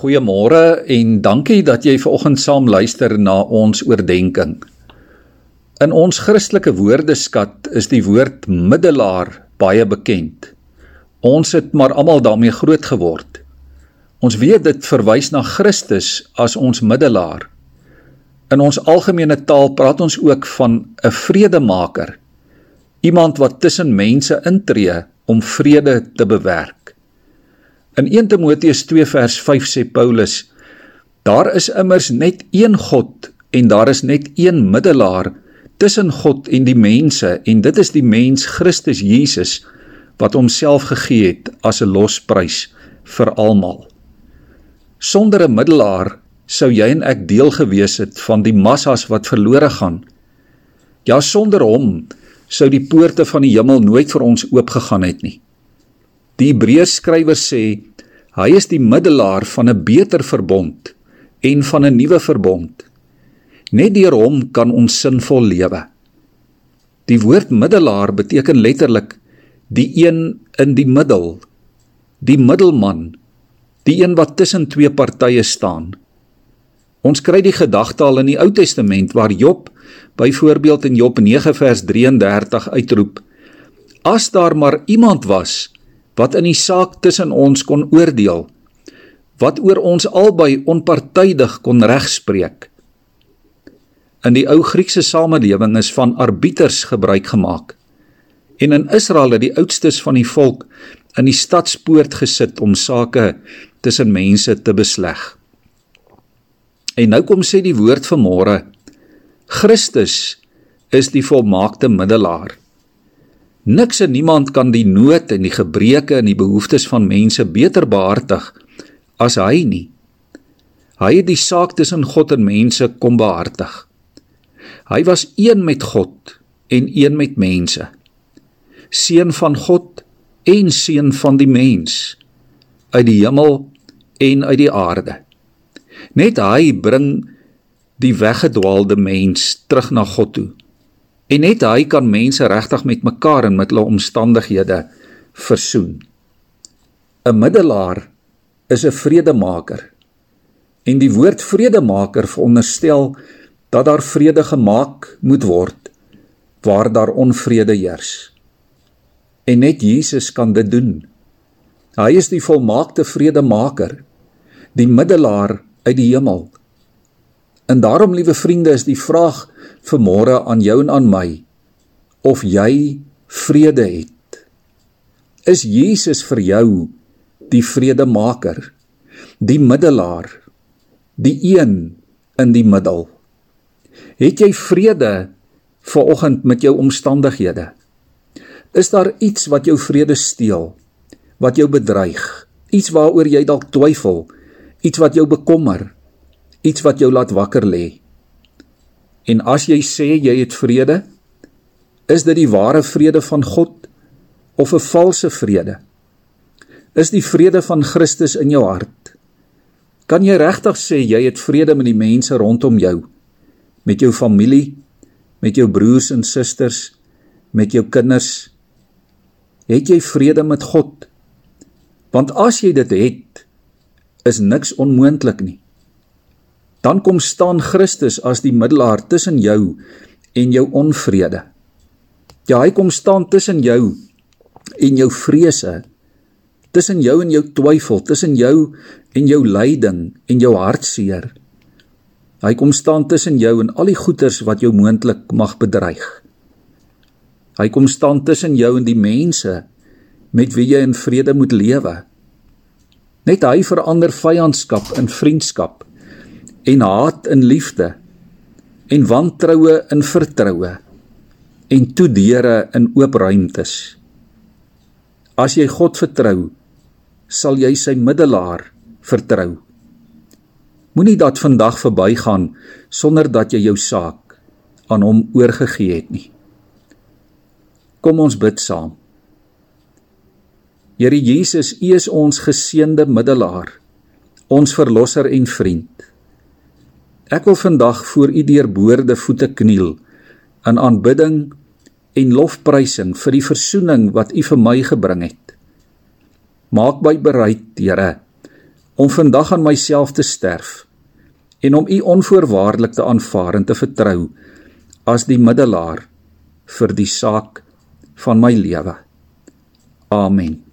Goeiemôre en dankie dat jy vanoggend saam luister na ons oordeenking. In ons Christelike woordeskat is die woord middelaar baie bekend. Ons het maar almal daarmee groot geword. Ons weet dit verwys na Christus as ons middelaar. In ons algemene taal praat ons ook van 'n vredemaker. Iemand wat tussen mense intree om vrede te bewerk. In 1 Timoteus 2 vers 5 sê Paulus: Daar is immers net een God en daar is net een middelaar tussen God en die mense en dit is die mens Christus Jesus wat homself gegee het as 'n losprys vir almal. Sonder 'n middelaar sou jy en ek deel gewees het van die massas wat verlore gaan. Ja, sonder hom sou die poorte van die hemel nooit vir ons oopgegaan het nie. Die Hebreërs skrywer sê hy is die middelaar van 'n beter verbond en van 'n nuwe verbond. Net deur hom kan ons sinvol lewe. Die woord middelaar beteken letterlik die een in die middel, die middelman, die een wat tussen twee partye staan. Ons kry die gedagte al in die Ou Testament waar Job byvoorbeeld in Job 9 vers 33 uitroep: As daar maar iemand was wat in die saak tussen ons kon oordeel wat oor ons albei onpartydig kon regspreek. In die ou Griekse samelewing is van arbiters gebruik gemaak en in Israel het die oudstes van die volk in die stadspoort gesit om sake tussen mense te besleg. En nou kom sê die woord van môre Christus is die volmaakte middelaar Niks en niemand kan die nood en die gebreke en die behoeftes van mense beter behartig as hy nie. Hy het die saak tussen God en mense kom behartig. Hy was een met God en een met mense. Seun van God en seun van die mens uit die hemel en uit die aarde. Net hy bring die weggedwaalde mens terug na God toe. En net hy kan mense regtig met mekaar en met hulle omstandighede versoen. 'n Middelaar is 'n vredemaker. En die woord vredemaker veronderstel dat daar vrede gemaak moet word waar daar onvrede heers. En net Jesus kan dit doen. Hy is die volmaakte vredemaker, die middelaar uit die hemel. En daarom, liewe vriende, is die vraag vanmôre aan jou en aan my of jy vrede het. Is Jesus vir jou die vredemaker, die middelaar, die een in die middel? Het jy vrede vanoggend met jou omstandighede? Is daar iets wat jou vrede steel? Wat jou bedreig? Iets waaroor jy dalk twyfel? Iets wat jou bekommer? Iets wat jou laat wakker lê? En as jy sê jy het vrede, is dit die ware vrede van God of 'n valse vrede? Is die vrede van Christus in jou hart? Kan jy regtig sê jy het vrede met die mense rondom jou? Met jou familie, met jou broers en susters, met jou kinders? Het jy vrede met God? Want as jy dit het, is niks onmoontlik nie dan kom staan Christus as die middelaar tussen jou en jou onvrede. Ja, hy kom staan tussen jou en jou vrese, tussen jou en jou twyfel, tussen jou en jou lyding en jou hartseer. Hy kom staan tussen jou en al die goeters wat jou moontlik mag bedreig. Hy kom staan tussen jou en die mense met wie jy in vrede moet lewe. Net hy verander vyandskap in vriendskap en haat in liefde en wantroue in vertroue en toedeure in oop ruimtes. As jy God vertrou, sal jy sy middelaar vertrou. Moenie dat vandag verbygaan sonder dat jy jou saak aan hom oorgegee het nie. Kom ons bid saam. Here Jesus, U is ons geseënde middelaar, ons verlosser en vriend. Ek wil vandag voor U deurboorde voete kniel in aanbidding en lofprysing vir die verzoening wat U vir my gebring het. Maak my bereid, Here, om vandag aan myself te sterf en om U onvoorwaardelik te aanvaar en te vertrou as die middelaar vir die saak van my lewe. Amen.